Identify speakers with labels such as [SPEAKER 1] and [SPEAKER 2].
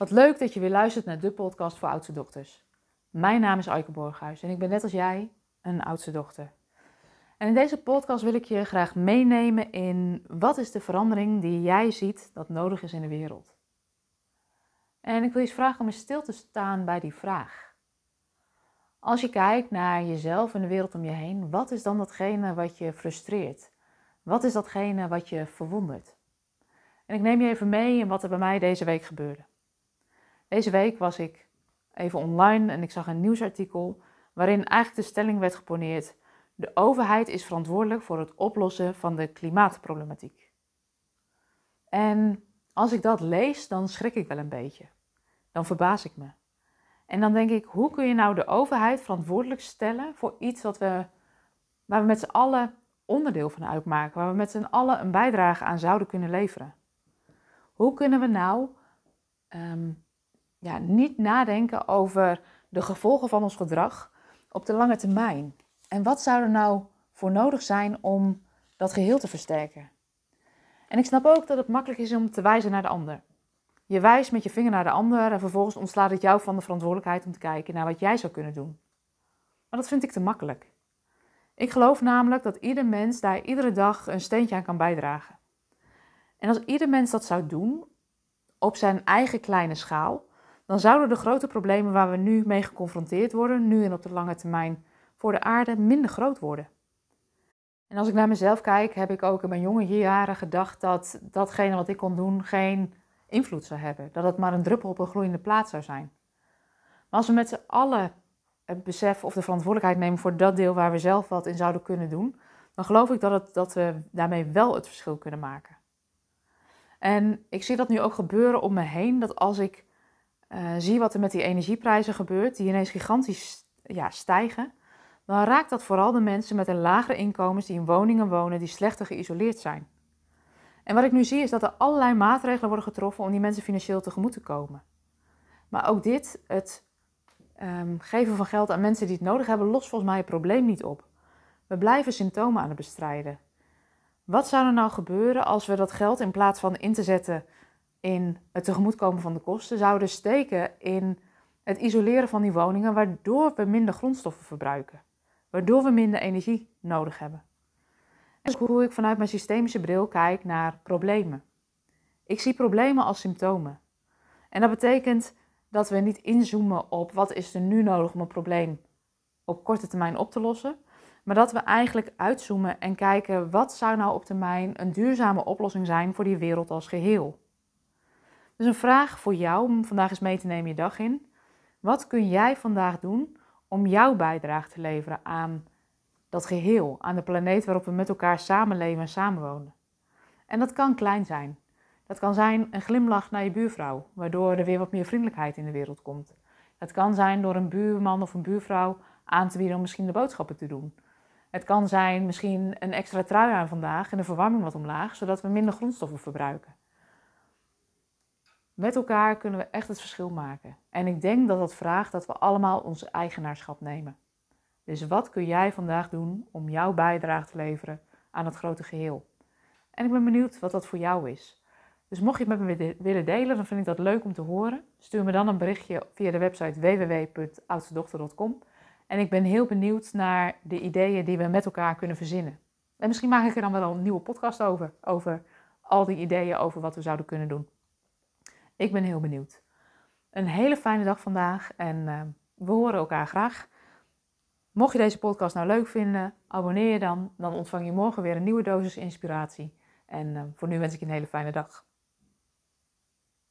[SPEAKER 1] Wat leuk dat je weer luistert naar de podcast voor oudste dochters. Mijn naam is Aike Borghuis en ik ben net als jij een oudste dochter. En in deze podcast wil ik je graag meenemen in wat is de verandering die jij ziet dat nodig is in de wereld. En ik wil je vragen om eens stil te staan bij die vraag. Als je kijkt naar jezelf en de wereld om je heen, wat is dan datgene wat je frustreert? Wat is datgene wat je verwondert? En ik neem je even mee in wat er bij mij deze week gebeurde. Deze week was ik even online en ik zag een nieuwsartikel waarin eigenlijk de stelling werd geponeerd: de overheid is verantwoordelijk voor het oplossen van de klimaatproblematiek. En als ik dat lees, dan schrik ik wel een beetje. Dan verbaas ik me. En dan denk ik, hoe kun je nou de overheid verantwoordelijk stellen voor iets wat we, waar we met z'n allen onderdeel van uitmaken, waar we met z'n allen een bijdrage aan zouden kunnen leveren? Hoe kunnen we nou ehm, ja, niet nadenken over de gevolgen van ons gedrag op de lange termijn? En wat zou er nou voor nodig zijn om dat geheel te versterken? En ik snap ook dat het makkelijk is om te wijzen naar de ander. Je wijst met je vinger naar de ander en vervolgens ontslaat het jou van de verantwoordelijkheid om te kijken naar wat jij zou kunnen doen. Maar dat vind ik te makkelijk. Ik geloof namelijk dat ieder mens daar iedere dag een steentje aan kan bijdragen. En als ieder mens dat zou doen, op zijn eigen kleine schaal, dan zouden de grote problemen waar we nu mee geconfronteerd worden, nu en op de lange termijn, voor de aarde minder groot worden. En als ik naar mezelf kijk, heb ik ook in mijn jonge jaren gedacht dat datgene wat ik kon doen geen invloed zou hebben. Dat het maar een druppel op een gloeiende plaat zou zijn. Maar als we met z'n allen het besef of de verantwoordelijkheid nemen voor dat deel waar we zelf wat in zouden kunnen doen, dan geloof ik dat, het, dat we daarmee wel het verschil kunnen maken. En ik zie dat nu ook gebeuren om me heen, dat als ik uh, zie wat er met die energieprijzen gebeurt, die ineens gigantisch ja, stijgen, dan raakt dat vooral de mensen met een lagere inkomens die in woningen wonen die slechter geïsoleerd zijn. En wat ik nu zie is dat er allerlei maatregelen worden getroffen om die mensen financieel tegemoet te komen. Maar ook dit, het um, geven van geld aan mensen die het nodig hebben, lost volgens mij het probleem niet op. We blijven symptomen aan het bestrijden. Wat zou er nou gebeuren als we dat geld in plaats van in te zetten in het tegemoetkomen van de kosten, zouden steken in het isoleren van die woningen, waardoor we minder grondstoffen verbruiken, waardoor we minder energie nodig hebben? En hoe ik vanuit mijn systemische bril kijk naar problemen. Ik zie problemen als symptomen. En dat betekent dat we niet inzoomen op wat is er nu nodig om een probleem op korte termijn op te lossen, maar dat we eigenlijk uitzoomen en kijken wat zou nou op termijn een duurzame oplossing zijn voor die wereld als geheel. Dus een vraag voor jou om vandaag eens mee te nemen je dag in. Wat kun jij vandaag doen om jouw bijdrage te leveren aan dat geheel, aan de planeet waarop we met elkaar samenleven en samenwonen? En dat kan klein zijn. Dat kan zijn een glimlach naar je buurvrouw, waardoor er weer wat meer vriendelijkheid in de wereld komt. Het kan zijn door een buurman of een buurvrouw aan te bieden om misschien de boodschappen te doen. Het kan zijn misschien een extra trui aan vandaag en de verwarming wat omlaag, zodat we minder grondstoffen verbruiken. Met elkaar kunnen we echt het verschil maken. En ik denk dat dat vraagt dat we allemaal onze eigenaarschap nemen. Dus wat kun jij vandaag doen om jouw bijdrage te leveren aan het grote geheel? En ik ben benieuwd wat dat voor jou is. Dus mocht je het met me willen delen, dan vind ik dat leuk om te horen. Stuur me dan een berichtje via de website www.oudstedochter.com. En ik ben heel benieuwd naar de ideeën die we met elkaar kunnen verzinnen. En misschien maak ik er dan wel een nieuwe podcast over, over al die ideeën over wat we zouden kunnen doen. Ik ben heel benieuwd. Een hele fijne dag vandaag en uh, we horen elkaar graag. Mocht je deze podcast nou leuk vinden, abonneer je dan. Dan ontvang je morgen weer een nieuwe dosis inspiratie. En uh, voor nu wens ik je een hele fijne dag.